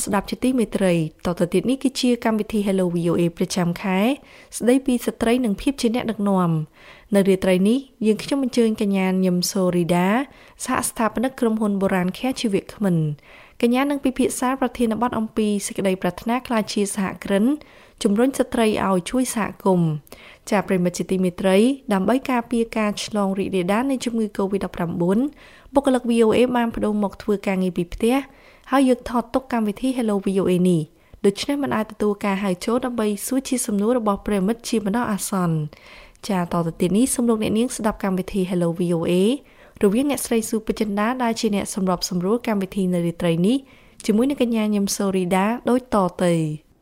អស់លោកអ្នកស្ដាប់ជាទីមេត្រីតទៅទៀតនេះគឺជាកម្មវិធី Hello VOA ប្រចាំខែស្ដីពីស្ត្រីនិងភាពជាអ្នកដឹកនាំនៅរាត្រីនេះយើងខ្ញុំអញ្ជើញកញ្ញាញឹមសូរីដាសហស្ថាបនិកក្រុមហ៊ុនបុរាណខែជីវៈខ្មិនកញ្ញានឹងពិភាក្សាប្រធានបទអំពីសេចក្តីប្រាថ្នាក្លាយជាសហគ្រិនជំរុញស្ត្រីឲ្យជួយសហគមន៍ចាប្រិមត្តជាទីមេត្រី ដើម្បីការពារការឆ្លងរីករាលដាលនៃជំងឺ Covid-19 បុគ្គលិក VOA បានបដូរមកធ្វើការងារពីផ្ទះ ហើយយកថតទុកកម្មវិធី Hello VOA នេះដូច្នេះមិនអាចទទួលការហៅចូលដើម្បីសួរជាសំណួររបស់ប្រិមិត្តជាបណ្ដោះអាសន្នចាតទៅទៀតនេះសូមលោកអ្នកនាងស្ដាប់កម្មវិធី Hello VOA រវាងអ្នកស្រីស៊ូពេជ្រចិន្តាដែលជាអ្នកសម្របសម្រួលកម្មវិធីនៅរាត្រីនេះជាមួយនឹងកញ្ញាញឹមសូរីដាដូចតទៅ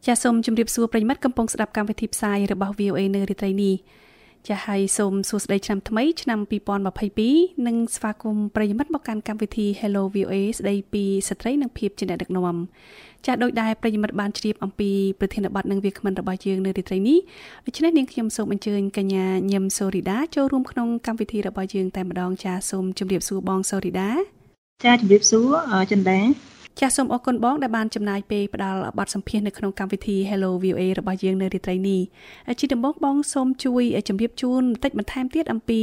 ចាសសូមជម្រាបសួរប្រិយមិត្តកំពុងស្ដាប់កម្មវិធីផ្សាយរបស់ VOA នៅរាត្រីនេះ ចាសហើយសូមសួស្តីឆ្នាំថ្មីឆ្នាំ2022និងស្វាគមន៍ប្រិយមិត្តមកកាន់កម្មវិធី Hello VOA ស្ដីពីស្ត្រីនិងភាពជាអ្នកដឹកនាំចាសដោយដែលប្រិយមិត្តបានជ្រាបអំពីប្រធានបទនិងវាគ្មិនរបស់យើងនៅរាត្រីនេះដូច្នេះនាងខ្ញុំសូមអញ្ជើញកញ្ញាញឹមសូរីដាចូលរួមក្នុងកម្មវិធីរបស់យើងតែម្ដងចាសសូមជម្រាបសួរបងសូរីដាចាជម្រាបសួរចិន្តា ចាសសូមអរគុណបងដែលបានចំណាយពេលផ្ដល់បទសម្ភាសន៍នៅក្នុងកម្មវិធី Hello VOA របស់យើងនៅរាត្រីនេះជាដំបូងបងសូមជួយជម្រាបជូនបន្តិចបន្ថែមទៀតអំពី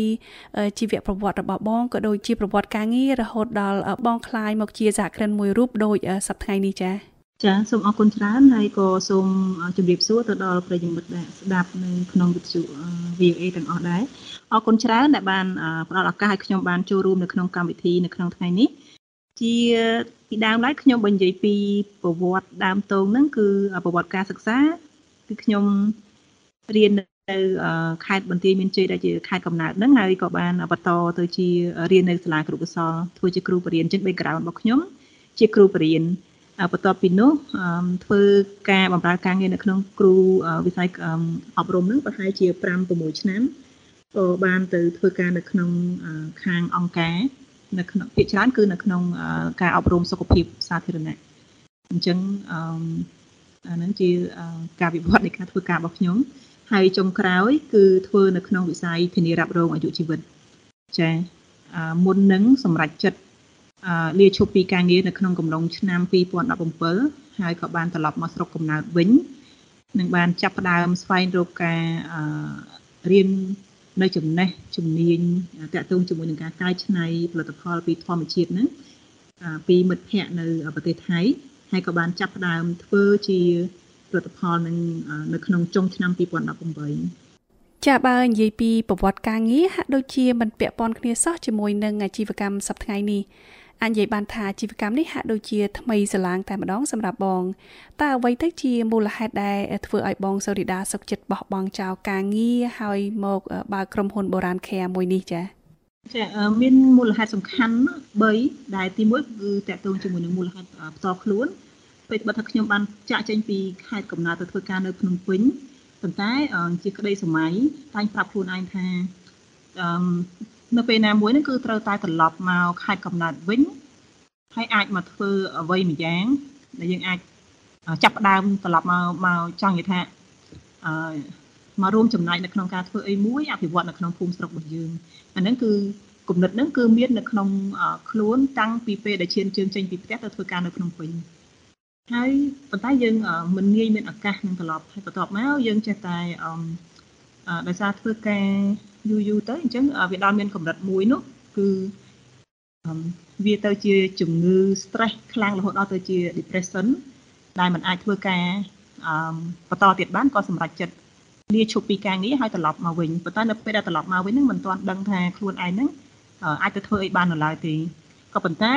ជីវប្រវត្តិរបស់បងក៏ដូចជាប្រវត្តិការងាររហូតដល់បងคลายមកជាសហគ្រិនមួយរូបដូចសប្តាហ៍នេះចា៎ចាសូមអរគុណច្រើនហើយក៏សូមជម្រាបសួរទៅដល់ប្រិយមិត្តដែលស្ដាប់នៅក្នុងវិទ្យុ VOA ទាំងអស់ដែរអរគុណច្រើនដែលបានផ្ដល់ឱកាសឲ្យខ្ញុំបានចូលរួមនៅក្នុងកម្មវិធីនៅក្នុងថ្ងៃនេះ ជាពីដើមឡើយខ្ញុំបើនិយាយពីប្រវត្តិដើមតងហ្នឹងគឺប្រវត្តិការសិក្សាគឺខ្ញុំរៀននៅខេត្តបន្ទាយមានជ័យដែលជាខេត្តកំណើតហ្នឹងហើយក៏បានបន្តទៅជារៀននៅសាលាគ្រូកសលធ្វើជាគ្រូបរិញ្ញាចឹង background របស់ខ្ញុំជាគ្រូបរិញ្ញាបន្ទាប់ពីនោះធ្វើការបម្រើការងារនៅក្នុងគ្រូវិស័យអប់រំនឹងប្រហែលជា5 6ឆ្នាំក៏បានទៅធ្វើការនៅក្នុងខាងអង្គការ នៅក្នុងភាគច្រើនគឺនៅក្នុងការអប់រំសុខភាពសាធារណៈអញ្ចឹងអានឹងជាការវិវត្តនៃការធ្វើការរបស់ខ្ញុំហើយចុងក្រោយ គឺធ្វើនៅក្នុងវិស័យធានារ៉ាប់រងអាយុជីវិតចាមុននឹងសម្រេចចិត្តលាឈប់ពីការងារនៅក្នុងកំឡុងឆ្នាំ2017ហើយក៏បានត្រឡប់មកស្រុកកំណើតវិញនឹងបានចាប់ផ្ដើមស្វែងរកការរៀន នៅចំណេះជំនាញតាក់ទងជាមួយនឹងការកែច្នៃផលិតផលពីធម្មជាតិហ្នឹងពីមិត្តភ័ក្តិនៅប្រទេសថៃហើយក៏បានចាប់ផ្ដើមធ្វើជាផលិតផលនឹងនៅក្នុងចុងឆ្នាំ2018ចាបើនិយាយពីប្រវត្តិការងារហាក់ដូចជាមិនពាក់ព័ន្ធគ្នាសោះជាមួយនឹងអាជីវកម្មសប្តាហ៍នេះ អាចនិយាយបានថាអាជីវកម្មនេះហាក់ដូចជាថ្មីស្រឡាងតែម្ដងសម្រាប់បងតើអ្វីទៅជាមូលហេតុដែលធ្វើឲ្យបងសូរីដាសុខចិត្តបោះបង់ចោលការងារហើយមកបើកក្រុមហ៊ុនបុរាណ Care មួយនេះចា៎ចាមានមូលហេតុសំខាន់3ដែលទី1គឺតកតងជាមួយនឹងមូលហេតុផ្ទាល់ខ្លួនពេលបើថាខ្ញុំបានចាក់ចេញពីខេត្តកំណើតទៅធ្វើការនៅភ្នំពេញប៉ុន្តែជាក្តីសម័យតែងប្រាប់ខ្លួនឯងថាអឺ នៅពេលណាមួយហ្នឹងគឺត្រូវតែត្រឡប់មកខេត្តកំណើតវិញហើយអាចមកធ្វើអ្វីមួយយ៉ាងដែលយើងអាចចាប់ផ្ដើមត្រឡប់មកមកចង់និយាយថាអឺមករួមចំណែកនៅក្នុងការធ្វើអីមួយអភិវឌ្ឍនៅក្នុងភូមិស្រុករបស់យើងអាហ្នឹងគឺគំនិតហ្នឹងគឺមាននៅក្នុងខ្លួនតាំងពីពេលដែលឈានជើងចេញពីផ្ទះទៅធ្វើការនៅក្នុងពេញហើយប៉ុន្តែយើងមិនងាយមានឱកាសនឹងត្រឡប់ហើយបន្ទាប់មកយើងចេះតែអឺដោយសារធ្វើការ យូរយូរទៅអញ្ចឹងវាដល់មានកម្រិតមួយនោះគឺវាទៅជាជំងឺ stress ខ្លាំងរហូតដល់ទៅជា depression ដែលมันអាចធ្វើការបន្តទៀតបានក៏សម្រេចចិត្តលាឈប់ពីការងារហើយត្រឡប់មកវិញប៉ុន្តែនៅពេលដែលត្រឡប់មកវិញហ្នឹងមិនទាន់ដឹងថាខ្លួនឯងហ្នឹងអាចទៅធ្វើអីបាននៅឡើយទេក៏ប៉ុន្តែ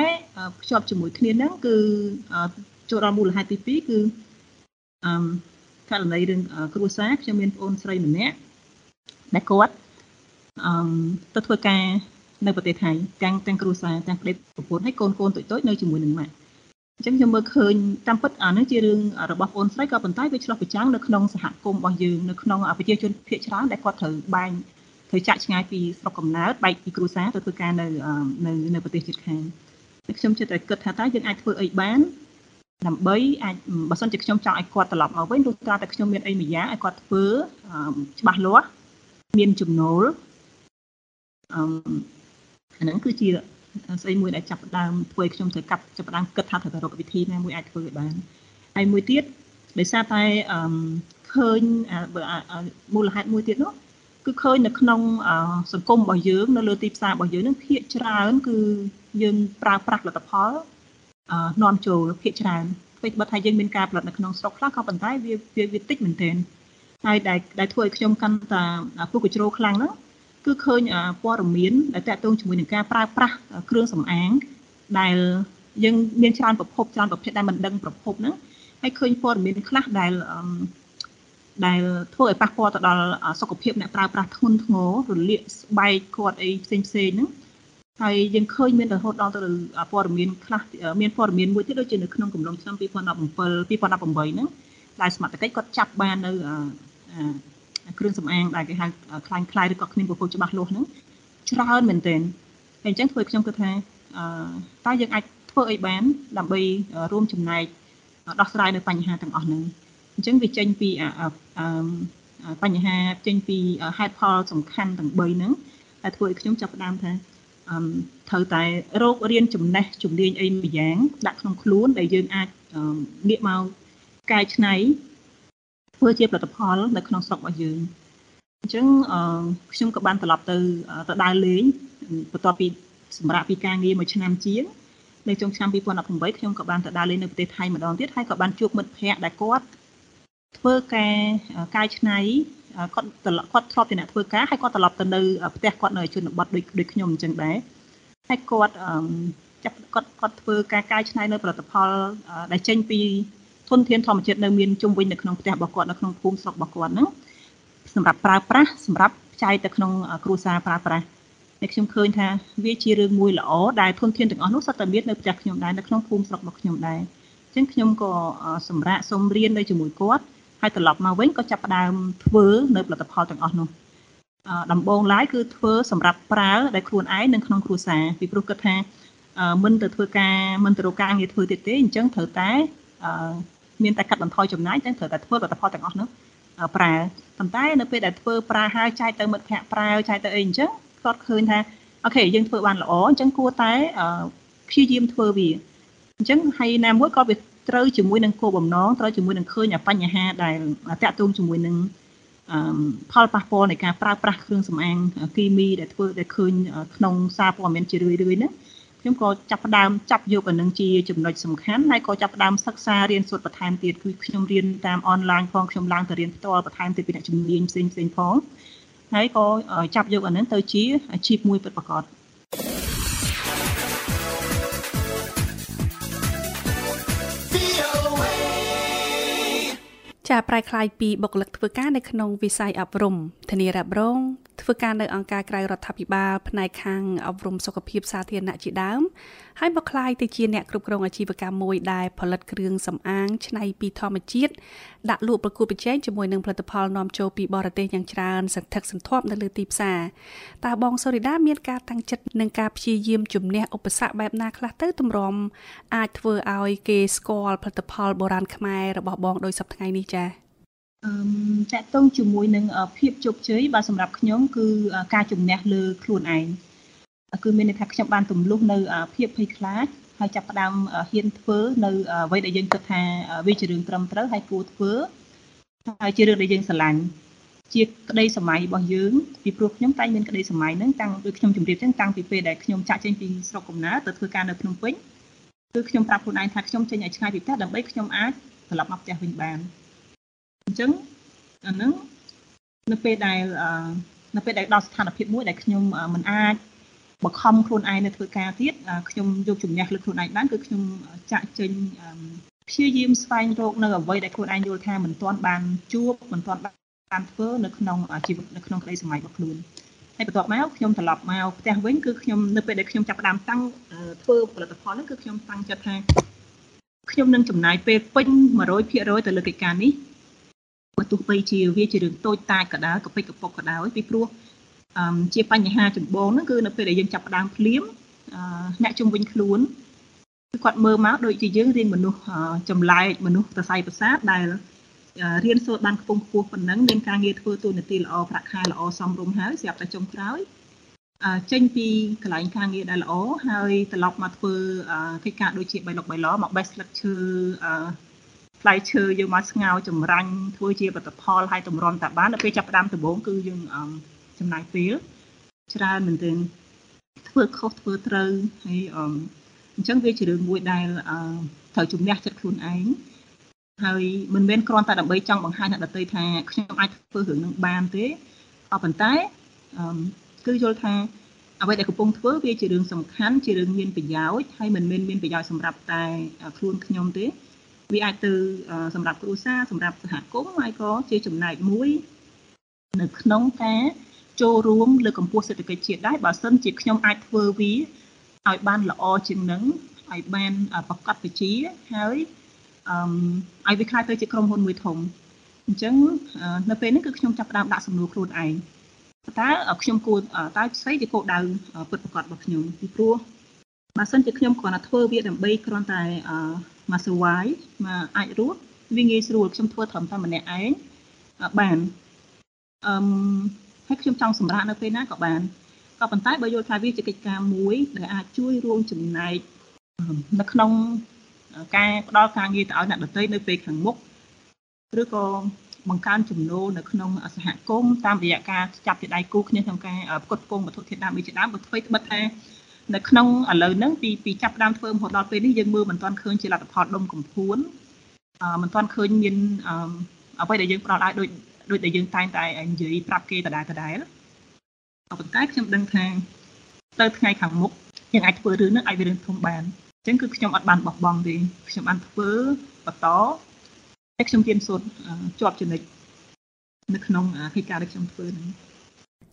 ភ្ជាប់ជាមួយគ្នាហ្នឹងគឺចូលដល់មូលហេតុទី2គឺអឺករណីរឿងគ្រួសារខ្ញុំមានប្អូនស្រីម្នាក់ដែលគាត់ អឺទៅធ្វើការនៅប្រទេសថៃទាំងទាំងគ្រួសារទាំងប្តីប្រពន្ធហើយកូនកូនតូចតូចនៅជាមួយនឹងម៉ាក់អញ្ចឹងខ្ញុំមើលឃើញតាមពិតអានេះជារឿងរបស់បងស្រីក៏ប៉ុន្តែវាឆ្លោះប្រចាំងនៅក្នុងសហគមន៍របស់យើងនៅក្នុងប្រជាជនភាគច្រើនដែលគាត់ត្រូវបែងត្រូវចាក់ឆ្ងាយពីស្រុកកំណើតបែកពីគ្រួសារទៅធ្វើការនៅនៅនៅប្រទេសជិតខាងខ្ញុំចិត្តតែគិតថាតើយើងអាចធ្វើអីបានដើម្បីអាចបើសិនជាខ្ញុំចង់ឲ្យគាត់ត្រឡប់មកវិញទោះត្រាតែខ្ញុំមានអីមួយយ៉ាងឲ្យគាត់ធ្វើច្បាស់លាស់មានចំណូល អឺអាហ្នឹងគឺជាស្អីមួយដែលចាប់ដើមធ្វើឲ្យខ្ញុំត្រូវកាប់ចាប់ដើមគិតថាត្រូវតែរកវិធីណាមួយអាចធ្វើឲ្យបានហើយមួយទៀតដោយសារតែអឺឃើញមូលហេតុមួយទៀតនោះគឺឃើញនៅក្នុងសង្គមរបស់យើងនៅលើទីផ្សាររបស់យើងនឹងភាគច្រើន គឺយើងប្រើប្រាស់ផលិតផលនាំចូលភាគច្រើនអ្វីបើថាយើងមានការផលិតនៅក្នុងស្រុកខ្លះក៏ប៉ុន្តែវាវាតិចមែនទែនហើយដែលដែលធ្វើឲ្យខ្ញុំកាន់តែពុកកជ្រោខ្លាំងហ្នឹង គឺឃើញព័ត៌មានដែលតាក់ទងជាមួយនឹងការប្រើប្រាស់គ្រឿងសម្អាង ដែលយើងមានច្រើនប្រភពច្រើនប្រភេទដែលមិនដឹងប្រភពហ្នឹងហើយឃើញព័ត៌មានខ្លះដែលដែលធ្វើឲ្យប៉ះពាល់ទៅដល់សុខភាពអ្នកប្រើប្រាស់ធ្ងន់ធ្ងររលាកស្បែកគាត់អីផ្សេងផ្សេងហ្នឹងហើយយើងឃើញមានរហូតដល់ទៅព័ត៌មានខ្លះមានព័ត៌មានមួយទៀតដូចជានៅក្នុងកំឡុងឆ្នាំ2017 2018ហ្នឹងដែលសមត្ថកិច្ចគាត់ចាប់បាននៅ គ្រឿងសម្អាងដែលគេហៅខ្លាញ់ខ្លាយឬក៏គ្មានប្រភពច្បាស់លាស់ហ្នឹងច្រើនមែនទែនហើយអញ្ចឹងធ្វើឲ្យខ្ញុំគិតថាតើយើងអាចធ្វើអីបាន ដើម្បីរួមចំណែកដោះស្រាយនៅបញ្ហាទាំងអស់ហ្នឹងអញ្ចឹងវាចេញពីបញ្ហាចេញពីហេតុផលសំខាន់ទាំង3ហ្នឹងដែលធ្វើឲ្យខ្ញុំចាប់ផ្ដើមថាត្រូវតែរោគរៀនចំណេះជំនាញអីមួយយ៉ាងដាក់ក្នុងខ្លួនដែលយើងអាចងាកមកកែច្នៃ ធ្វើជាផលិតផលនៅក្នុងស្រុករបស់យើងអញ្ចឹងខ្ញុំក៏បានត្រឡប់ទៅទៅដើរលេងបន្ទាប់ពីសម្រាប់ពីការងារមួយឆ្នាំជាងនៅចុងឆ្នាំ2018ខ្ញុំក៏បានទៅដើរលេងនៅប្រទេសថៃម្ដងទៀតហើយក៏បានជួបមិត្តភ័ក្តិដែលគាត់ធ្វើការកាយឆ្នៃគាត់គាត់ធ្លាប់ជាអ្នកធ្វើការហើយគាត់ត្រឡប់ទៅនៅផ្ទះគាត់នៅជនបទដូចដូចខ្ញុំអញ្ចឹងដែរហើយគាត់ចាប់គាត់គាត់ធ្វើការកាយឆ្នៃនៅផលិតផលដែលចេញពី ធនធានធម្មជាតិនៅមានជុំវិញនៅក្នុងផ្ទះរបស់គាត់នៅក្នុងភូមិស្រុករបស់គាត់ហ្នឹងសម្រាប់ប្រើប្រាស់សម្រាប់ចែកទៅក្នុងគ្រួសារប្រើប្រាស់តែខ្ញុំឃើញថាវាជារឿងមួយល្អដែលធនធានទាំងអស់នោះសុទ្ធតែមាននៅផ្ទះខ្ញុំដែរនៅក្នុងភូមិស្រុករបស់ខ្ញុំដែរអញ្ចឹងខ្ញុំក៏សម្រាប់សូមរៀននៅជាមួយគាត់ហើយត្រឡប់មកវិញក៏ចាប់ផ្ដើមធ្វើនៅផលិតផលទាំងអស់នោះដំបូងឡើយគឺធ្វើសម្រាប់ប្រើដែលខ្លួនឯងនៅក្នុងគ្រួសារពីព្រោះគិតថាមិនទៅធ្វើការមិនទៅរកការងារធ្វើទៀតទេអញ្ចឹងត្រូវតែ មានតែកាត់បន្ថយចំណាយតែត្រូវតែធ្វើផលិតផលទាំងអស់នោះប្រើប៉ុន្តែនៅពេលដែលធ្វើប្រើហើយចែកទៅមិត្តភ័ក្តិប្រើចែកទៅអីអញ្ចឹងគាត់ឃើញថាអូខេយើងធ្វើបានល្អអញ្ចឹងគួរតែព្យាយាមធ្វើវាអញ្ចឹងហើយណាមួយក៏វាត្រូវជាមួយនឹងគោលបំណងត្រូវជាមួយនឹងឃើញបញ្ហាដែលតាក់ទងជាមួយនឹងផលប៉ះពាល់នៃការប្រើប្រាស់គ្រឿងសម្អាងគីមីដែលធ្វើដែលឃើញក្នុងសារព័ត៌មានជារឿយៗហ្នឹង ខ្ញុំក៏ចាប់ផ្ដើមចាប់យកអានឹងជាចំណុចសំខាន់ហើយក៏ចាប់ផ្ដើមសិក្សារៀនសូត្របន្ថែមទៀតគឺខ្ញុំរៀនតាមអនឡាញផងខ្ញុំឡើងទៅរៀនផ្ទាល់បន្ថែមទៀតពីអ្នកជំនាញផ្សេងផ្សេងផងហើយក៏ចាប់យកអានឹងទៅជាអាជីពមួយពិតប្រាកដចាប្រែคลายពីបុគ្គលិកធ្វើការនៅក្នុងវិស័យអប់រំធានារ៉ាប់រង ធ្វើការនៅអង្គការក្រៅរដ្ឋាភិបាលផ្នែកខាងអប់រំសុខភាពសាធារណៈជាដើមហើយមកក្លាយទៅជាអ្នកគ្រប់គ្រងអាជីវកម្មមួយដែលផលិតគ្រឿងសម្អាងច្នៃពីធម្មជាតិដាក់លក់ប្រកួតប្រជែងជាមួយនឹងផលិតផលនាំចូលពីបរទេសយ៉ាងច្រើនសន្ធឹកសន្ធាប់នៅលើទីផ្សារតើបងសូរីដាមានការតាំងចិត្តនិងការព្យាយាមជំនះឧបសគ្គបែបណាខ្លះទៅទម្រាំអាចធ្វើឲ្យគេស្គាល់ផលិតផលបុរាណខ្មែររបស់បងដោយសប្តាហ៍ថ្ងៃនេះចា៎ អឺតកតងជាមួយនឹងភាពជោគជ័យបាទសម្រាប់ខ្ញុំគឺការជំនះលើខ្លួនឯងគឺមានន័យថាខ្ញុំបានទម្លុះនៅភាពភ័យខ្លាចហើយចាប់ផ្ដើមហ៊ានធ្វើនៅអ្វីដែលយើងគិតថាវាជារឿងត្រឹមត្រូវហើយគួរធ្វើហើយជារឿងដែលយើងស្រឡាញ់ជាក្តីសម័យរបស់យើងពីព្រោះខ្ញុំតែងមានក្តីសម័យហ្នឹងតាំងពីខ្ញុំជម្រាបចឹងតាំងពីពេលដែលខ្ញុំចាក់ចេញពីស្រុកកំណើតទៅធ្វើការនៅភ្នំពេញគឺខ្ញុំប្រាប់ខ្លួនឯងថាខ្ញុំចេញឲ្យឆ្ងាយពីផ្ទះដើម្បីខ្ញុំអាចត្រឡប់មកផ្ទះវិញបាន អញ្ចឹងអាហ្នឹងនៅពេលដែលនៅពេលដែលដល់ស្ថានភាពមួយដែលខ្ញុំមិនអាចបខំខ្លួនឯងនៅធ្វើការទៀតខ្ញុំយកជំនះលើខ្លួនឯងបានគឺខ្ញុំចាក់ចេញព្យាយាមស្វែងរកនៅអ្វីដែលខ្លួនឯងយល់ថាមិនទាន់បានជួបមិនទាន់បានធ្វើនៅក្នុងជីវិតនៅក្នុងក្តីសម័យរបស់ខ្លួនហើយបន្ទាប់មកខ្ញុំត្រឡប់មកផ្ទះវិញគឺខ្ញុំនៅពេលដែលខ្ញុំចាប់ផ្ដើមតាំងធ្វើផលិតផលនេះគឺខ្ញុំតាំងចិត្តថាខ្ញុំនឹងចំណាយពេលពេញ100%ទៅលើកិច្ចការនេះបើ ទោះបីជាវាជារឿងតូចតាចក៏ដោយកពិចកពុកក៏ដោយពីព្រោះជាបញ្ហាចម្បងហ្នឹងគឺនៅពេលដែលយើងចាប់ផ្ដើមភ្លាមអ្នកជំនាញខ្លួនគឺគាត់មើលមកដូចជាយើងរៀនមនុស្សចម្លែកមនុស្សសរសៃប្រសាទដែលរៀនសូត្របានខ្ពង់ខ្ពស់ប៉ុណ្ណឹងមានការងារធ្វើទូនាទីល្អប្រាក់ខែល្អសមរម្យហើយស្រាប់តែចុងក្រោយចេញពីកន្លែងការងារដែលល្អហើយត្រឡប់មកធ្វើកិច្ចការដូចជាបៃលុកបៃឡមកបេះស្លឹកឈើ ផ្លែឈើយកមកស្ងោរចម្រាញ់ធ្វើជាផលិតផលហើយតម្រាំតាបានដល់ពេលចាប់ផ្ដើមដំបូងគឺយើងចំណាយពេលច្រើនមែនទែនធ្វើខុសធ្វើត្រូវហើយអញ្ចឹងវាជារឿងមួយដែលត្រូវជំនះចិត្តខ្លួនឯងហើយមិនមែនគ្រាន់តែដើម្បីចង់បង្ហាញអ្នកដទៃថាខ្ញុំអាចធ្វើរឿងនឹងបានទេក៏ប៉ុន្តែគឺយល់ថាអ្វីដែលកំពុងធ្វើវាជារឿងសំខាន់ជារឿងមានប្រយោជន៍ហើយមិនមែនមានប្រយោជន៍សម្រាប់តែខ្លួនខ្ញុំទេ វាអាចទៅសម្រាប់គ្រួសារសម្រាប់សហគមន៍ហើយក៏ជាចំណែកមួយ នៅក្នុងការចូលរួមលើកម្ពស់សេដ្ឋកិច្ចជាតិដែរបើសិនជាខ្ញុំអាចធ្វើវាឲ្យបានល្អជាងនឹងឲ្យបានប្រកបវិជ្ជាហើយអឺឲ្យវាខ្លាយទៅជាក្រុមហ៊ុនមួយធំអញ្ចឹងនៅពេលនេះគឺខ្ញុំចាប់ផ្ដើមដាក់សំណួរខ្លួនឯងតើខ្ញុំគួរតើស្អីជាគោលដៅពិតប្រាកដរបស់ខ្ញុំពីព្រោះបើសិនជាខ្ញុំគ្រាន់តែធ្វើវាដើម្បីគ្រាន់តែ មក survive មកអាចរស់វាងាយស្រួលខ្ញុំធ្វើត្រឹមតែម្នាក់ឯងបានអឺហើយខ្ញុំចង់សម្រាប់នៅពេលណាក៏បានក៏ប៉ុន្តែបើយល់ថាវាជាកិច្ចការមួយដែលអាចជួយរួមចំណែកនៅក្នុងការផ្ដល់ការងារទៅឲ្យអ្នកដទៃនៅពេលខាងមុខឬក៏បង្កើនចំណូលនៅក្នុងសហគមន៍តាមរយៈការចាប់ជាដៃគូគ្នាក្នុងការផ្គត់ផ្គង់វត្ថុធាតុដើមជាដើមបើធ្វើត្បិតថា នៅក្នុងឥឡូវហ្នឹងពីពីចាប់ដើមធ្វើរហូតដល់ពេលនេះយើងមើលមិនទាន់ឃើញជាលទ្ធផលដុំកំភួនអឺមិនទាន់ឃើញមានអ្វីដែលយើងផ្ដល់ឲ្យដូចដូចដែលយើងតែងតែនិយាយប្រាប់គេដដែលដដែលក៏ប៉ុន្តែខ្ញុំដឹងថាទៅថ្ងៃខាងមុខយើងអាចធ្វើរឿងហ្នឹងឲ្យវារឿងធំបានអញ្ចឹងគឺខ្ញុំអត់បានបោះបង់ទេខ្ញុំបានធ្វើបន្តតែខ្ញុំរៀនសូត្រជាប់ចំណិចនៅក្នុងកិច្ចការដែលខ្ញុំធ្វើហ្នឹង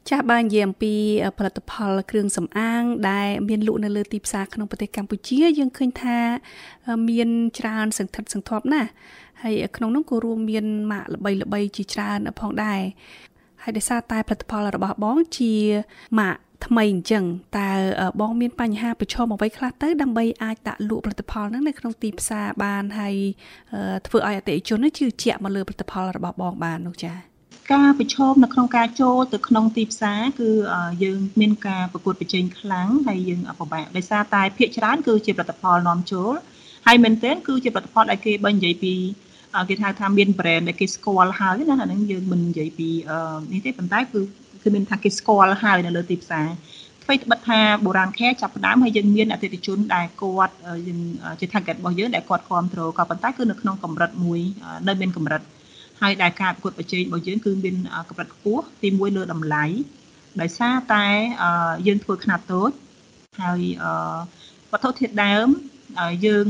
ចាស់បាននិយាយអំពីផលិតផលគ្រឿងសម្អាង ដែលមានលក់នៅលើទីផ្សារក្នុងប្រទេសកម្ពុជាយើងឃើញថាមានច្រើនសង្ឃឹតសង្ធាប់ណាស់ហើយក្នុងនោះក៏រួមមានម៉ាកល្បីល្បីជាច្រើនផងដែរហើយដោយសារតែផលិតផលរបស់បងជាម៉ាកថ្មីអញ្ចឹងតើបងមានបញ្ហាប្រឈមអ្វីខ្លះទៅដើម្បីអាចដាក់លក់ផលិតផលហ្នឹងនៅក្នុងទីផ្សារបានហើយធ្វើឲ្យអតិថិជនជឿជាក់មកលើផលិតផលរបស់បងបាននោះចា៎ ការប្រឈមនៅក្នុងការចូលទៅក្នុងទីផ្សារគឺយើងមានការប្រកួតប្រជែងខ្លាំងហើយយើងពិបាកដោយសារតែភាគច្រើនគឺជាផលិតផលនាំចូលហើយមែនទែនគឺជាផលិតផលដែលគេបើនិយាយពីគេហៅថាមាន brand ដែលគេស្គាល់ហើយណាអាហ្នឹងយើងមិននិយាយពីនេះទេប៉ុន្តែគឺគឺមានថាគេស្គាល់ហើយនៅលើទីផ្សារអ្វីត្បិតថាបុរាណខែចាប់ផ្ដើមហើយយើងមានអតិថិជនដែលគាត់យើងជា target របស់យើងដែលគាត់គ្រប់គ្រងក៏ប៉ុន្តែគឺនៅក្នុងកម្រិតមួយនៅមានកម្រិត ហើយដែលការប្រកួតប្រជែងរបស់យើងគឺមានកម្រិតខ្ពស់ទី1លើតម្លៃដោយសារតែយើងធ្វើខ្នាតតូចហើយវត្ថុធាតុដើមយើង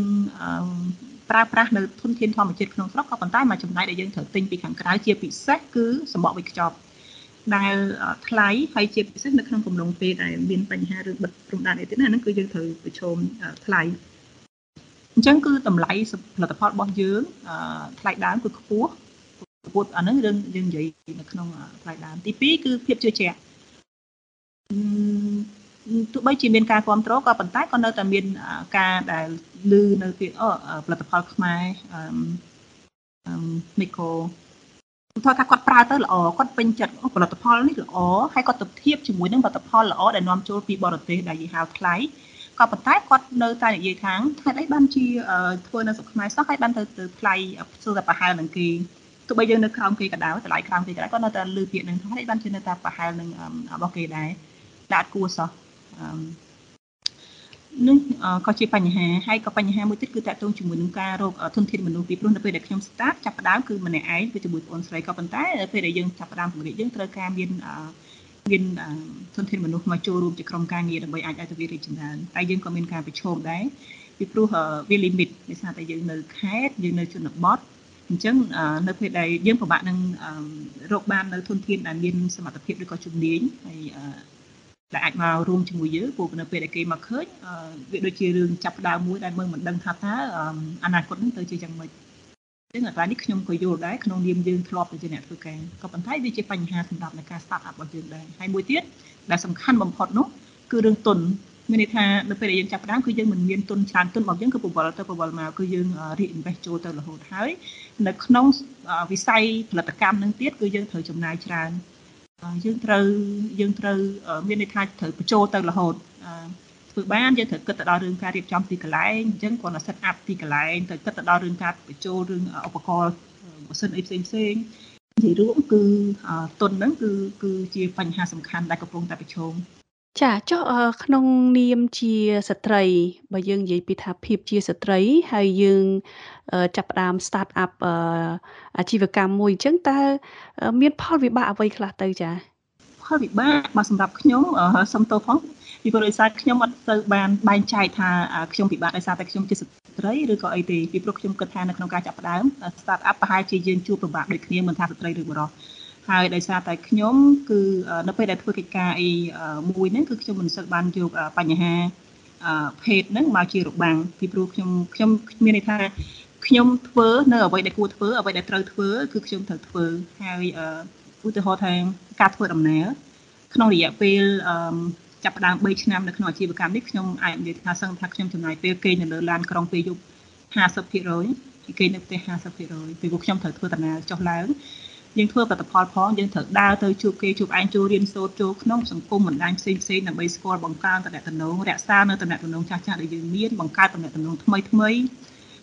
ប្រើប្រាស់នៅធនធានធម្មជាតិក្នុងស្រុកក៏ប៉ុន្តែមួយចំណែកដែលយើងត្រូវទិញពីខាងក្រៅជាពិសេសគឺសម្បកវេចខ្ចប់ដែលថ្លៃហើយជាពិសេសនៅក្នុងកំឡុងពេលដែលមានបញ្ហារឿងបិទព្រំដែនអីទៀតណាហ្នឹងគឺយើងត្រូវប្រឈមថ្លៃអញ្ចឹងគឺតម្លៃផលិតផលរបស់យើងថ្លៃដើមគឺខ្ពស់ ពុតអាហ្នឹងរឿងយើងនិយាយនៅក្នុងថ្លៃដើមទី2គឺភាពជឿជាក់ទោះបីជាមានការគ្រប់គ្រងក៏ប៉ុន្តែក៏នៅតែមានការដែលលឺនៅពីអូផលិតផលខ្មែរអឺមីក្រូថាថាគាត់ប្រើទៅល្អគាត់ពេញចិត្តផលិតផលនេះល្អហើយគាត់ទៅធៀបជាមួយនឹងផលិតផលល្អដែលនាំចូលពីបរទេសដែលយីហៅថ្លៃក៏ប៉ុន្តែគាត់នៅតែនិយាយថាថ្ងៃអីបានជាធ្វើនៅស្រុកខ្មែរសោះហើយបានទៅទៅថ្លៃស្ទើរតែប្រហែលនឹងគេ ទោះបីយើងនៅក្រោមគេក៏ដោយតម្លៃក្រោមគេក៏ដោយក៏នៅតែលើពាក្យនឹងថាហើយបានជានៅតែប្រហែលនឹងរបស់គេដែរដែលអត់គួរសោះនឹងក៏ជាបញ្ហាហើយក៏បញ្ហាមួយទៀតគឺតកតងជាមួយនឹងការរកធនធានមនុស្សពីព្រោះនៅពេលដែលខ្ញុំ start ចាប់ផ្ដើមគឺម្នាក់ឯងគឺជាមួយបងស្រីក៏ប៉ុន្តែពេលដែលយើងចាប់ផ្ដើមពង្រីកយើងត្រូវការមានមានធនធានមនុស្សមកចូលរួមជាក្រុមការងារដើម្បីអាចឲ្យទៅវារីកចម្រើនតែយើងក៏មានការប្រឈមដែរពីព្រោះវា limit ដោយសារតែយើងនៅខេត្តយើងនៅជនបទ អញ្ចឹងនៅពេលដែលយើងពិបាកនឹងរកបាននៅធនធានដែលមានសមត្ថភាពឬក៏ជំនាញហើយដែលអាចមករួមជាមួយយើងព្រោះនៅពេលដែលគេមកឃើញវាដូចជារឿងចាប់ផ្ដើមមួយដែលមើលមិនដឹងថាតើអនាគតនឹងទៅជាយ៉ាងម៉េចចឹងអត្រានេះខ្ញុំក៏យល់ដែរក្នុងនាមយើងធ្លាប់ទៅជាអ្នកធ្វើការក៏ប៉ុន្តែវាជាបញ្ហាសម្រាប់ในការ start up របស់យើងដែរហើយមួយទៀតដែលសំខាន់បំផុតនោះគឺរឿងទុន មានន័យថានៅពេលដែលយើងចាប់ផ្ដើមគឺយើងមិនមានទុនច្រើនទុនរបស់យើងគឺពវល់ទៅពវល់មកគឺយើង reinvest ចូលទៅរហូតហើយនៅក្នុងវិស័យផលិតកម្មនឹងទៀតគឺយើងត្រូវចំណាយច្រើនយើងត្រូវយើងត្រូវមានន័យថាត្រូវបញ្ចូលទៅរហូតធ្វើបានយើងត្រូវគិតទៅដល់រឿងការរៀបចំទីកន្លែងអញ្ចឹងគ្រាន់តែ set up ទីកន្លែងទៅគិតទៅដល់រឿងការបញ្ចូលរឿងឧបករណ៍ម៉ាស៊ីនអីផ្សេងផ្សេងនិយាយរួមគឺទុនហ្នឹងគឺគឺជាបញ្ហាសំខាន់ដែលកំពុងតែប្រឈម ចាចុះក្នុងនាមជាស្ត្រី បើយើងនិយាយពីថាភាពជាស្ត្រី ហើយយើងចាប់ផ្ដើម start up អាជីវកម្មមួយអញ្ចឹងតើមាន ផលវិបាកអ្វីខ្លះទៅចាផលវិបាកមកសម្រាប់ខ្ញុំសុំទោសផងពីព្រោះដោយសារខ្ញុំអត់ទៅបានបែងចែកថាខ្ញុំពិបាកដោយសារតែខ្ញុំជាស្ត្រីឬក៏អីទេពីព្រោះខ្ញុំគិតថានៅក្នុងការចាប់ផ្ដើម start up ប្រហែលជាយើងជួបពិបាកដូចគ្នាមិនថាស្ត្រីឬបុរស ហើយដោយសារតែខ្ញុំគឺនៅពេលដែលធ្វើកិច្ចការអីមួយហ្នឹងគឺខ្ញុំមិនសូវបានយកបញ្ហាភេទហ្នឹងមកជារបាំងពីព្រោះខ្ញុំខ្ញុំមានន័យថាខ្ញុំធ្វើនៅអ្វីដែលគួរធ្វើអ្វីដែលត្រូវធ្វើគឺខ្ញុំត្រូវធ្វើហើយឧទាហរណ៍ថាការធ្វើដំណើរក្នុងរយៈពេលចាប់ផ្ដើម3ឆ្នាំនៅក្នុងអាជីវកម្មនេះខ្ញុំអាចនិយាយថាសឹងថាខ្ញុំចំណាយពេលគេងនៅលើឡានក្រុងពេលយប់50%គេងនៅផ្ទះ50%ពីព្រោះខ្ញុំត្រូវធ្វើដំណើរចុះឡើង យើងធ្វើផលិតផលផងយើងត្រូវដើរទៅជួបគេជួបឯងចូលរៀនសូត្រចូលក្នុងសង្គមបណ្ដាញផ្សេងផ្សេងដើម្បីស្គាល់បង្កើនតំណែងរក្សានៅតំណែងចាស់ចាស់ដែលយើងមានបង្កើតតំណែងថ្មីថ្មី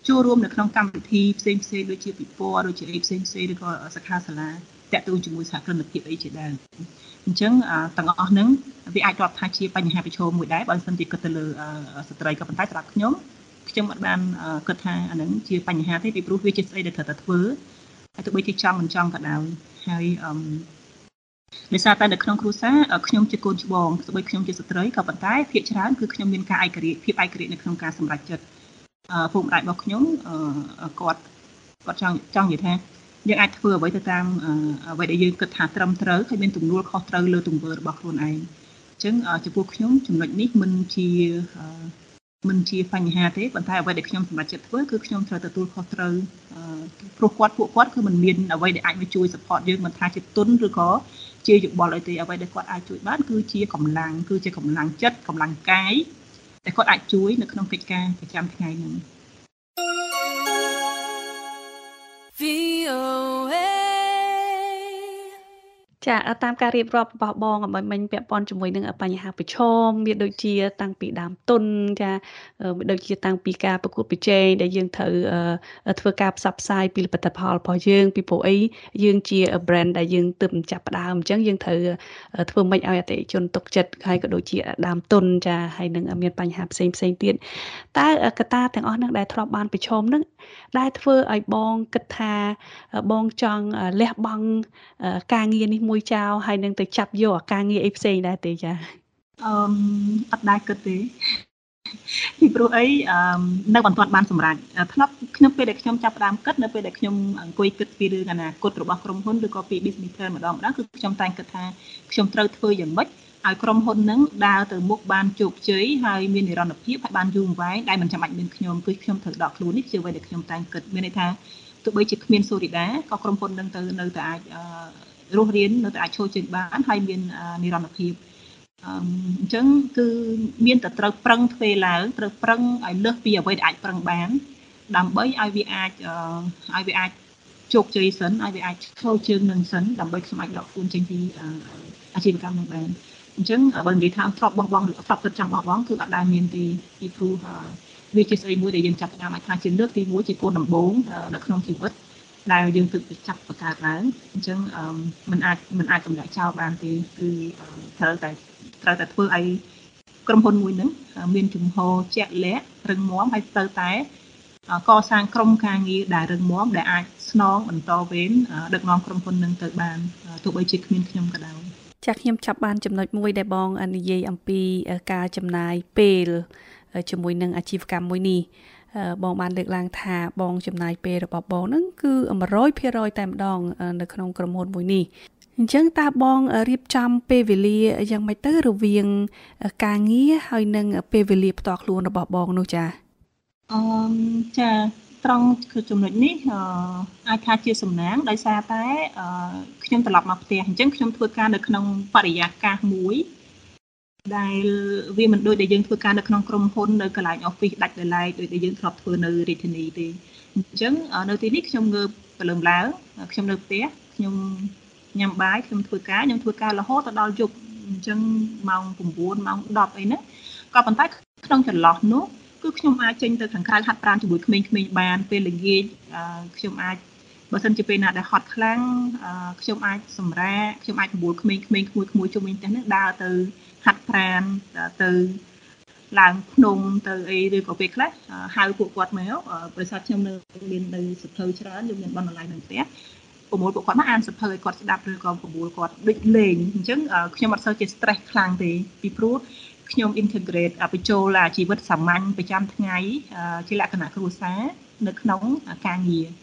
ចូលរួមនៅក្នុងកម្មវិធីផ្សេងផ្សេងដូចជាពិព័រណ៍ដូចជាអីផ្សេងផ្សេងឬក៏សិក្ខាសាលាតាក់ទងជាមួយសហគ្រិនភាពអីជាដើមអញ្ចឹងទាំងអស់ហ្នឹងវាអាចរាប់ថាជាបញ្ហាប្រឈមមួយដែរបើមិនជាគិតទៅលើស្ត្រីក៏ប៉ុន្តែសម្រាប់ខ្ញុំខ្ញុំអត់បានគិតថាអាហ្នឹងជាបញ្ហាទេពីព្រោះវាជាស្អីដែលត្រូវតែធ្វើហើយ ទោះបីជាចង់មិនចង់ក៏ដោយហើយអឺដោយសារតែនៅក្នុងគ្រួសារខ្ញុំជាកូនច្បងទោះបីខ្ញុំជាស្ត្រីក៏ប៉ុន្តែភាគច្រើនគឺខ្ញុំមានការឯករាជ្យភាពឯករាជ្យនៅក្នុងការសម្រេចចិត្តអឺពុកម្ដាយរបស់ខ្ញុំគាត់គាត់ចង់ចង់និយាយថាយើងអាចធ្វើអ្វីទៅតាមអ្វីដែលយើងគិតថាត្រឹមត្រូវហើយមានទំនួលខុសត្រូវលើទង្វើរបស់ខ្លួនឯងអញ្ចឹងចំពោះខ្ញុំចំណុចនេះមិនជា មិនជាបញ្ហាទេប៉ុន្តែអ្វីដែលខ្ញុំសម្រេចចិត្តធ្វើគឺខ្ញុំត្រូវទទួលខុសត្រូវព្រោះគាត់ពួកគាត់គឺមិនមានអ្វីដែលអាចមកជួយ support យើងមិនថាជាទុនឬក៏ជាយោបល់អីទេអ្វីដែលគាត់អាចជួយបានគឺជាកម្លាំងគឺជាកម្លាំងចិត្តកម្លាំងកាយដែលគាត់អាចជួយនៅក្នុងកិច្ចការប្រចាំថ្ងៃហ្នឹង VOA ចាតាមការរៀបរាប់របស់បងឲ្យមិញពាក់ព័ន្ធជាមួយនឹងបញ្ហាប្រឈមមានដូចជា តាំងពីដើមទុនចាដូចជាតាំងពីការប្រកួតប្រជែងដែលយើងត្រូវធ្វើការផ្សព្វផ្សាយពីផលិតផលរបស់យើងពីព្រោះអីយើងជា brand ដែលយើងទើបចាប់ផ្ដើមអញ្ចឹងយើងត្រូវធ្វើម៉េចឲ្យអតិថិជនទុកចិត្តហើយក៏ដូចជាដើមទុនចាហើយនឹងមានបញ្ហាផ្សេងផ្សេងទៀតតើកត្តាទាំងអស់ហ្នឹងដែលធ្លាប់បានប្រឈមហ្នឹងដែលធ្វើឲ្យបងគិតថាបងចង់លះបង់ការងារនេះមួយចោលហើយនឹងទៅចាប់យកអាការងារអីផ្សេងដែរទេចាអឺអត់ដែរគិតទេពីព្រោះអីនៅមិនទាន់បានសម្រេចធ្លាប់ខ្ញុំពេលដែលខ្ញុំចាប់ផ្ដើមគិតនៅពេលដែលខ្ញុំអង្គុយគិតពីរឿងអនាគតរបស់ក្រុមហ៊ុនឬក៏ពី business plan ម្ដងម្ដងគឺខ្ញុំតែងគិតថាខ្ញុំត្រូវធ្វើយ៉ាងម៉េចឲ្យក្រុមហ៊ុននឹងដើរទៅមុខបានជោគជ័យហើយមាននិរន្តរភាពហើយបានយូរអង្វែងដែលមិនចាំបាច់មានខ្ញុំគឺខ្ញុំត្រូវដកខ្លួននេះជាអ្វីដែលខ្ញុំតែងគិតមានន័យថាទោះបីជាគ្មានសូរីដាក៏ក្រុមហ៊ុននឹងទៅនៅតែអាច រស់រាននៅតែអាចឈរជើងបានហើយមាននិរន្តរភាពអញ្ចឹងគឺមានតែត្រូវប្រឹងធ្វើឡើងត្រូវប្រឹងឲ្យលើសពីអ្វីដែលអាចប្រឹងបាន ដើម្បីឲ្យវាអាចឲ្យវាអាចជោគជ័យសិនឲ្យវាអាចឈរជើងនឹងសិនដើម្បីខ្ញុំអាចដកខ្លួនចេញពីអាជីវកម្មនឹងបានអញ្ចឹងបើនិយាយថាធ្លាប់បោះបង់ធ្លាប់គិតចង់បោះបង់គឺអត់ដែលមានទេពីព្រោះវាជាស្អីមួយដែលយើងចាប់ផ្ដើមអាចថាជាលើកទី1ជាគោលដំបូងនៅក្នុងជីវិត ដែលយើងទើបចាប់បង្កើតឡើងអញ្ចឹងมันអាចมันអាចកម្លាក់ចោលបានទេគឺត្រូវតែត្រូវតែធ្វើឲ្យក្រុមហ៊ុនមួយហ្នឹងមានជំហរជាក់លាក់រឹងមាំហើយត្រូវតែកសាងក្រុមការងារដែលរឹងមាំដែលអាចស្នងបន្តវេនដឹកនាំក្រុមហ៊ុននឹងទៅបានទោះបីជាគ្មានខ្ញុំក៏ដោយចាខ្ញុំចាប់បានចំណុចមួយដែលបងនិយាយអំពីការចំណាយពេលជាមួយនឹងអាជីវកម្មមួយនេះ បងបានលើកឡើងថាបងចំណាយពេលរបស់បងហ្នឹងគឺ100%តែម្ដង នៅក្នុងក្រុមហ៊ុនមួយនេះអញ្ចឹងតើបងរៀបចំពេលវេលាយ៉ាងម៉េចទៅរវាងការងារហើយនិងពេលវេលាផ្ទាល់ខ្លួនរបស់បងនោះចាអឺចាត្រង់គឺចំណុចនេះអាចថាជាសំណាងដោយសារតែខ្ញុំត្រឡប់មកផ្ទះអញ្ចឹងខ្ញុំធ្វើការនៅក្នុងបរិយាកាសមួយ ដែលវាមិនដូចដែលយើងធ្វើការនៅក្នុងក្រុមហ៊ុននៅកន្លែង office ដាច់ដោយឡែកដូចដែលយើងធ្លាប់ធ្វើនៅរាជធានីទេអញ្ចឹងនៅទីនេះខ្ញុំងើបព្រលឹមឡើងខ្ញុំនៅផ្ទះខ្ញុំញ៉ាំបាយខ្ញុំធ្វើការខ្ញុំធ្វើការរហូតទៅដល់យប់អញ្ចឹងម៉ោង9ម៉ោង10អីហ្នឹងក៏ប៉ុន្តែក្នុងចន្លោះនោះគឺខ្ញុំអាចចេញទៅខាងក្រៅហាត់ប្រាណជាមួយក្មេងៗបានពេលល្ងាចខ្ញុំអាចបើសិនជាពេលណាដែលហត់ខ្លាំងខ្ញុំអាចសម្រាកខ្ញុំអាចបបួលក្មេងៗក្មួយក្មួយជុំវិញផ្ទះនេះដើរទៅ ហាត់ប្រាណទៅឡើងភ្នំទៅអីឬក៏ពេលខ្លះហៅពួកគាត់មកប្រសិទ្ធខ្ញុំនៅមាននៅសភៅច្រើនយើងមានបណ្ណាល័យនៅផ្ទះប្រមូលពួកគាត់មកអានសភៅឲ្យគាត់ស្ដាប់ឬក៏ប្រមូលគាត់ដូចលេងអញ្ចឹងខ្ញុំអត់សូវជា stress ខ្លាំងទេពីព្រោះខ្ញុំ integrate បញ្ចូលជីវិតសាមញ្ញប្រចាំថ្ងៃជាលក្ខណៈគ្រួសារនៅក្នុងការងារអញ្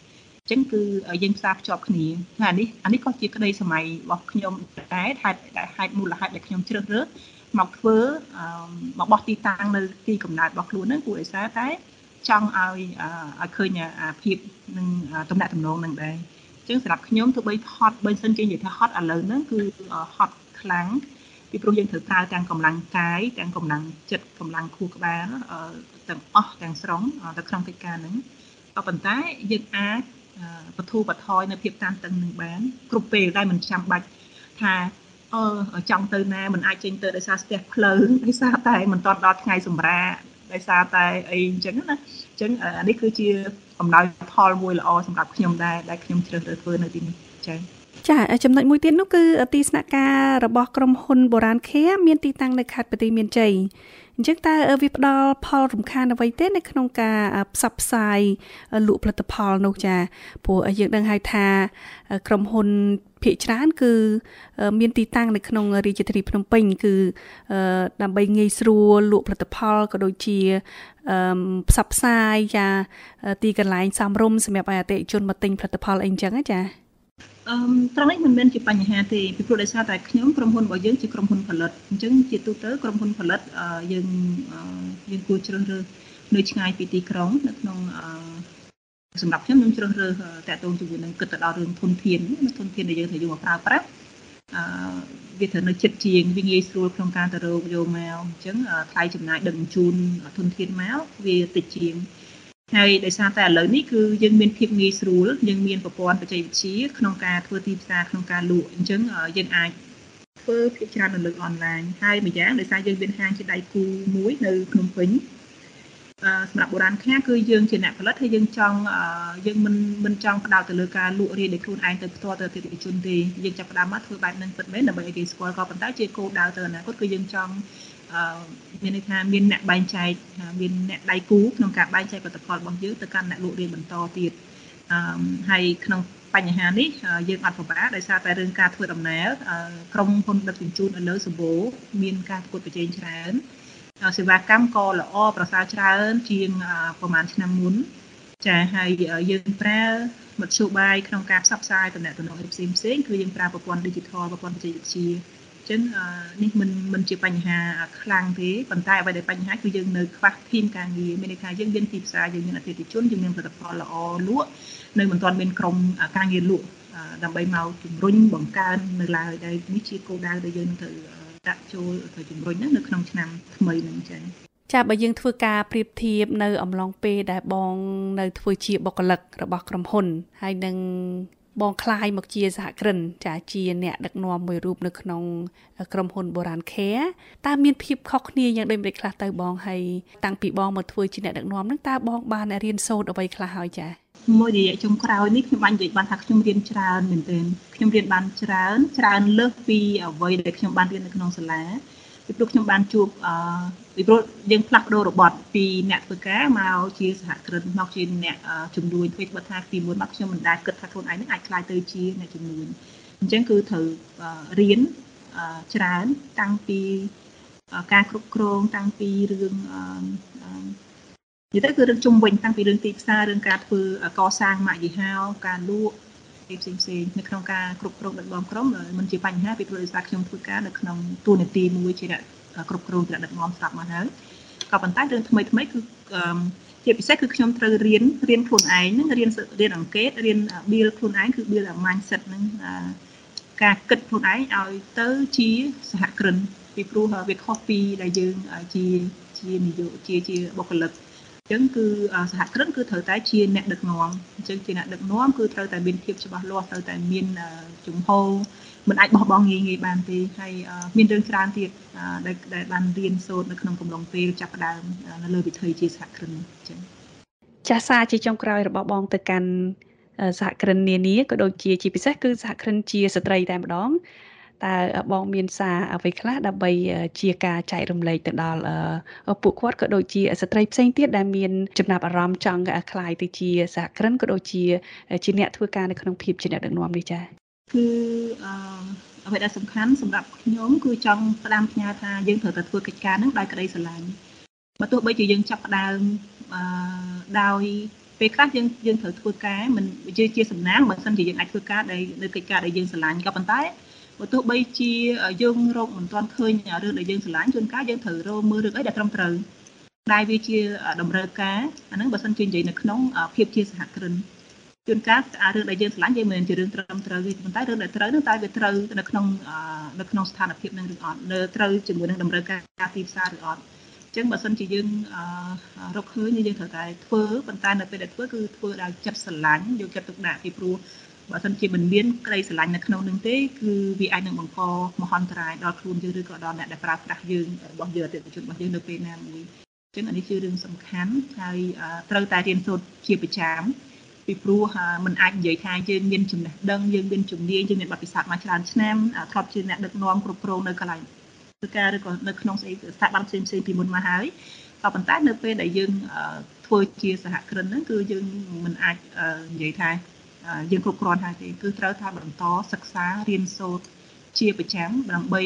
ចឹងគឺយើងផ្សារភ្ជាប់គ្នាហើយអានេះអានេះក៏ជាក្តីសម័យរបស់ខ្ញុំដែរហេតុហេតុមូលហេតុដែលខ្ញុំជ្រើសរើសមកធ្វើមកបោះទីតាំងនៅទីកំណើតរបស់ខ្លួនហ្នឹងគួរឲ្យសារតែចង់ឲ្យឲ្យឃើញអាភាពនឹងតំណែងតំណងនឹងដែរអញ្ចឹងសម្រាប់ខ្ញុំទោះបីហត់បើសិនជានិយាយថាហត់ឥឡូវហ្នឹងគឺហត់ខ្លាំងពីព្រោះយើងត្រូវប្រើទាំងកម្លាំងកាយទាំងកម្លាំងចិត្តកម្លាំងខួរក្បាលទាំងអស់ទាំងស្រុងទៅក្នុងកិច្ចការហ្នឹងក៏ប៉ុន្តែយើងអាច បធូរបថយនៅភាពតានតឹងនឹងបាន គ្រប់ពេលដែលមិនចាំបាច់ថាអឺចង់ទៅណាមិនអាចចេញទៅដោយសារស្ទះផ្លូវដោយសារតែមិនទាន់ដល់ថ្ងៃសម្រាកដោយសារតែអីអញ្ចឹងណាអញ្ចឹងអានេះគឺជាអំណោយផលមួយល្អសម្រាប់ខ្ញុំដែរដែលខ្ញុំជ្រើសរើសធ្វើនៅទីនេះចា៎ចាចំណុចមួយទៀតនោះគឺទីស្នាក់ការរបស់ក្រុមហ៊ុនបូរាណខេមានទីតាំងនៅខេត្តបន្ទាយមានជ័យ អញ្ចឹងតើវាផ្ដល់ផលរំខានអ្វីទេនៅក្នុងការផ្សព្វផ្សាយលក់ផលិតផលនោះចាព្រោះយើងដឹងហើយថា ក្រុមហ៊ុនភាគច្រើនគឺមានទីតាំងនៅក្នុងរាជធានីភ្នំពេញ គឺដើម្បីងាយស្រួលលក់ផលិតផលក៏ដូចជាផ្សព្វផ្សាយចាទីកន្លែងសំរុំសម្រាប់ឲ្យអតិថិជនមកទិញផលិតផលអីចឹងណាចា អឺត្រង់នេះមិនមែនជាបញ្ហាទេពីព្រោះដោយសារតែខ្ញុំក្រុមហ៊ុនរបស់យើងជាក្រុមហ៊ុនផលិតអញ្ចឹងជាទូទៅក្រុមហ៊ុនផលិតយើងយើងគួរជ្រើសរើសនៅឆ្ងាយពីទីក្រុងនៅក្នុងសម្រាប់ខ្ញុំខ្ញុំជ្រើសរើសតាក់ទងជាមួយនឹងគិតទៅដល់រឿងធនធានធនធានដែលយើងត្រូវយកមកប្រើប្រាស់អឺវាត្រូវនៅចិត្តជាងវាងាយស្រួលក្នុងការទៅរកយកមកអញ្ចឹងថ្លៃចំណាយដឹកជញ្ជូនធនធានមកវាតិចជាង ហើយដោយសារតែឥឡូវនេះគឺយើងមានភាពងាយស្រួលយើងមានប្រព័ន្ធបច្ចេកវិទ្យាក្នុងការធ្វើទីផ្សារក្នុងការលក់អញ្ចឹងយើងអាចធ្វើភាគច្រើននៅលើអនឡាញហើយម្យ៉ាងដោយសារយើងមានហាងជាដៃគូមួយនៅភ្នំពេញ សម្រាប់បុរាណខាគឺយើងជាអ្នកផលិតហើយយើងចង់យើងមិនមិនចង់ផ្ដោតទៅលើការលក់រាយដោយខ្លួនឯងទៅផ្ទាល់ទៅអតិថិជនទេយើងចាប់ផ្ដើមមកធ្វើបែបហ្នឹងពិតមែនដើម្បីឲ្យគេស្គាល់ក៏ប៉ុន្តែជាគោលដៅទៅអនាគតគឺយើងចង់មានន័យថាមានអ្នកបែងចែកមានអ្នកដៃគូក្នុងការបែងចែកផលិតផលរបស់យើងទៅកាន់អ្នកលក់រាយបន្តទៀតហើយក្នុងបញ្ហានេះយើងអត់ពិបាកដោយសារតែរឿងការធ្វើដំណើរក្រុមហ៊ុនដឹកជញ្ជូនឥឡូវសម្បូរមានការប្រកួតប្រជែងច្រើន សេវាកម្មក៏ល្អប្រសើរច្រើន ជាងប្រហែលឆ្នាំមុនចាហើយយើងប្រើមធ្យោបាយក្នុងការផ្សព្វផ្សាយតំណែងតំណងផ្សេងផ្សេងគឺយើងប្រើប្រព័ន្ធ digital ប្រព័ន្ធបច្ចេកវិទ្យាចឹងនេះមិនមិនជាបញ្ហាខ្លាំងទេប៉ុន្តែអ្វីដែលបញ្ហាគឺយើងនៅខ្វះធីមការងារមានន័យថាយើងមានទីផ្សារយើងមានអតិថិជនយើងមានផលិតផលល្អលក់នៅមិនទាន់មានក្រុមការងារលក់ដើម្បីមកជំរុញបង្កើននៅឡើយដែលនេះជាគោលដៅដែលយើងនឹងត្រូវ ដាក់ចូលទៅជំរុញនៅក្នុងឆ្នាំថ្មីនឹងចឹងចាបើយើងធ្វើការប្រៀបធៀបនៅអំឡុងពេលដែលបងនៅធ្វើជាបុគ្គលិករបស់ក្រុមហ៊ុនហើយនឹង បងคลายមកជាសហគ្រិនចាជាអ្នកដឹកនាំមួយរូបនៅក្នុងក្រុមហ៊ុនបូរាណ Care តើមានភាពខុសគ្នាយ៉ាងដូចម្តេចខ្លះទៅបងហើយតាំងពីបងមកធ្វើជាអ្នកដឹកនាំហ្នឹងតើបងបានរៀនសូត្រអ្វីខ្លះហើយចាមួយរយៈចុងក្រោយនេះខ្ញុំបាននិយាយបានថាខ្ញុំរៀនច្រើនមែនទែនខ្ញុំរៀនបានច្រើនច្រើនលើសពីអ្វីដែលខ្ញុំបានរៀននៅក្នុងសាលាពីព្រោះខ្ញុំបានជួបអឺ ពីព្រោះយើងផ្លាស់ប្ដូររបត់ពីអ្នកធ្វើការមកជាសហគ្រិនមកជាអ្នកជំនួយធ្វើបើថាទីមួយមកខ្ញុំមិនដែលគិតថាខ្លួនឯងនឹងអាចខ្លាយទៅជាអ្នកជំនួយអញ្ចឹងគឺត្រូវរៀនច្រើនតាំងពីការគ្រប់គ្រងតាំងពីរឿងនិយាយទៅគឺរឿងជុំវិញតាំងពីរឿងទីផ្សាររឿងការធ្វើកសាងម៉ាកយីហោការលក់ផ្សេងផ្សេងនៅក្នុងការគ្រប់គ្រងដឹកនាំក្រុមមិនជាបញ្ហាពីព្រោះដោយសារខ្ញុំធ្វើការនៅក្នុងទូនាទីមួយជាអ្នក គ្រប់គ្រងថ្នាក់ដឹកនាំស្រាប់មកហើយក៏ប៉ុន្តែរឿងថ្មីថ្មីគឺជាពិសេសគឺខ្ញុំត្រូវរៀនរៀនខ្លួនឯងហ្នឹងរៀនរៀនអង្កេតរៀន build ខ្លួនឯងគឺ build mindset ហ្នឹងការគិតខ្លួនឯងឲ្យទៅជាសហគ្រិនពីព្រោះវាខុសពីដែលយើងជាជានយោជាជាបុគ្គលិកចឹងគឺសហគ្រិនគឺត្រូវតែជាអ្នកដឹកនាំអញ្ចឹងជាអ្នកដឹកនាំគឺត្រូវតែមានភាពច្បាស់លាស់ត្រូវតែមានជំហរ មិនអាចបោះបង់ងាយងាយបានទេហើយមានរឿងច្រើនទៀតដែលដែលបានរៀនសូត្រនៅក្នុងកំឡុងពេលចាប់ផ្ដើមនៅលើវិថីជាសហគ្រិនអញ្ចឹងចាសសារជាចុងក្រោយរបស់បងទៅកាន់សហគ្រិននានាក៏ដូចជាជាពិសេសគឺសហគ្រិនជាស្ត្រីតែម្ដងតើបងមានសារអ្វីខ្លះដើម្បីជាការចែករំលែកទៅដល់ពួកគាត់ក៏ដូចជាស្ត្រីផ្សេងទៀតដែលមានចំណាប់អារម្មណ៍ចង់ក្លាយទៅជាសហគ្រិនក៏ដូចជាជាអ្នកធ្វើការនៅក្នុងភាពជាអ្នកដឹកនាំនេះចា៎ គឺអឺអ្វីដែលសំខាន់សម្រាប់ខ្ញុំគឺចង់ផ្ដាំផ្ញើថាយើងត្រូវតែធ្វើកិច្ចការនឹងដោយក្តីស្រឡាញ់បើទោះបីជាយើងចាប់ផ្ដើមអឺដោយពេលខ្លះយើងយើងត្រូវធ្វើការមិនជាជាសំណាងបើមិនជាយើងអាចធ្វើការដែលនៅកិច្ចការដែលយើងស្រឡាញ់ក៏ប៉ុន្តែបើទោះបីជាយើងរកមិនទាន់ឃើញរឿងដែលយើងស្រឡាញ់ជួនកាលយើងត្រូវរកមើលរឿងអីដែលត្រឹមត្រូវដែលវាជាតម្រូវការអាហ្នឹងបើសិនជានិយាយនៅក្នុងភាពជាសហគ្រិន ជួនកាលអារឿងដែលយើងឆ្លាញ់យើងមិនមែនជារឿងត្រឹមត្រូវទេប៉ុន្តែរឿងដែលត្រូវនោះតែវាត្រូវនៅក្នុងនៅក្នុងស្ថានភាពនឹងឬអត់នៅត្រូវជាមួយនឹងតម្រូវការទីផ្សារឬអត់អញ្ចឹងបើសិនជាយើងរកឃើញយើងត្រូវតែធ្វើប៉ុន្តែនៅពេលដែលធ្វើគឺធ្វើដោយចិត្តស្រឡាញ់យកចិត្តទុកដាក់ពីព្រោះបើសិនជាមិនមានក្តីស្រឡាញ់នៅក្នុងនឹងទេគឺវាអាចនឹងបង្កមហន្តរាយដល់ខ្លួនយើងឬក៏ដល់អ្នកដែលប្រើប្រាស់យើងរបស់យើងអតិថិជនរបស់យើងនៅពេលណាមួយអញ្ចឹងអានេះជារឿងសំខាន់ហើយត្រូវតែរៀនសូត្រជាប្រចាំ ពីព្រោះมันអាចនិយាយថាយើងមានចំណេះដឹងយើងមានជំនាញយើងមានបទពិសោធន៍មកច្រើនឆ្នាំធ្លាប់ជាអ្នកដឹកនាំគ្រប់គ្រងនៅកន្លែងធ្វើការឬក៏នៅក្នុងស្ថាប័នផ្សេងផ្សេងពីមុនមកហើយក៏ប៉ុន្តែនៅពេលដែលយើងធ្វើជាសហគ្រិនហ្នឹងគឺយើងមិនអាចនិយាយថាយើងគ្រប់គ្រាន់ហើយទេគឺត្រូវថាបន្តសិក្សារៀនសូត្រជាប្រចាំដើម្បី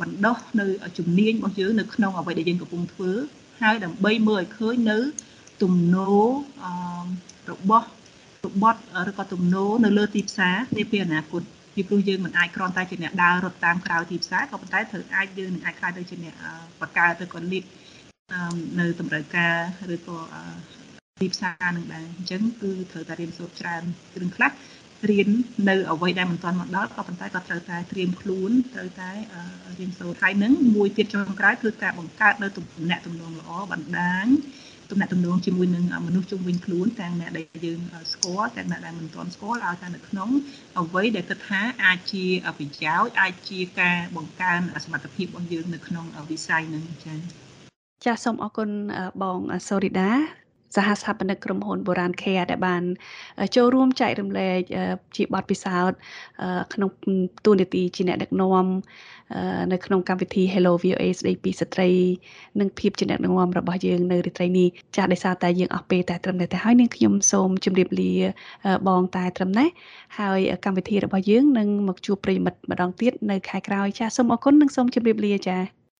បណ្ដុះនៅជំនាញរបស់យើងនៅក្នុងអ្វីដែលយើងកំពុងធ្វើហើយដើម្បីមើលឲ្យឃើញនៅទំនោរ របស់របត់ឬក៏ទំនោរនៅលើទីផ្សារនាពេលអនាគតពីព្រោះយើងមិនអាចគ្រាន់តែជាអ្នកដើររត់តាមក្រៅទីផ្សារក៏ប៉ុន្តែត្រូវអាចយើងនឹងអាចខ្លាយទៅជាអ្នកបង្កើតទៅក៏លីបនៅតម្រូវការឬក៏ទីផ្សារនឹងដែរអញ្ចឹងគឺត្រូវតែរៀនសូត្រច្រើនគ្រឿងខ្លះរៀននៅអ្វីដែលមិនទាន់មកដល់ក៏ប៉ុន្តែក៏ត្រូវតែត្រៀមខ្លួនត្រូវតែរៀនសូត្រហើយនឹងមួយទៀតចុងក្រោយគឺការបង្កើតនៅទំនាក់ទំនងល្អបណ្ដាញ ទំនាក់ទំនងជាមួយនឹងមនុស្សជុំវិញខ្លួនទាំងអ្នកដែលយើងស្គាល់ទាំងអ្នកដែលមិនទាន់ស្គាល់ឲ្យតែនៅក្នុងអ្វីដែលគិតថាអាចជាប្រយោជន៍អាចជាការបង្កើនសមត្ថភាពរបស់យើងនៅក្នុងវិស័យនឹងចា៎ចាសសូមអរគុណបងសូរីដាសហស្ថាបនិកក្រុមហ៊ុនបុរាណ Care ដែលបាន ចូលរួមចែករំលែកជាបទពិសោធន៍ក្នុងទូនាទីជាអ្នកដឹកនាំ នៅក្នុងកម្មវិធី Hello VOA ស្ដីពីស្ត្រីនិងភាពជាអ្នកដឹកនាំរបស់យើងនៅរាត្រីនេះចាស់ដោយសារតែយើងអស់ពេលតែត្រឹមនេះទៅហើយនាងខ្ញុំសូមជម្រាបលាបងតែត្រឹមនេះហើយកម្មវិធីរបស់យើងនឹងមកជួបប្រិយមិត្តម្ដងទៀតនៅខែក្រោយចាសសូមអរគុណនិងសូមជម្រាបលាចា៎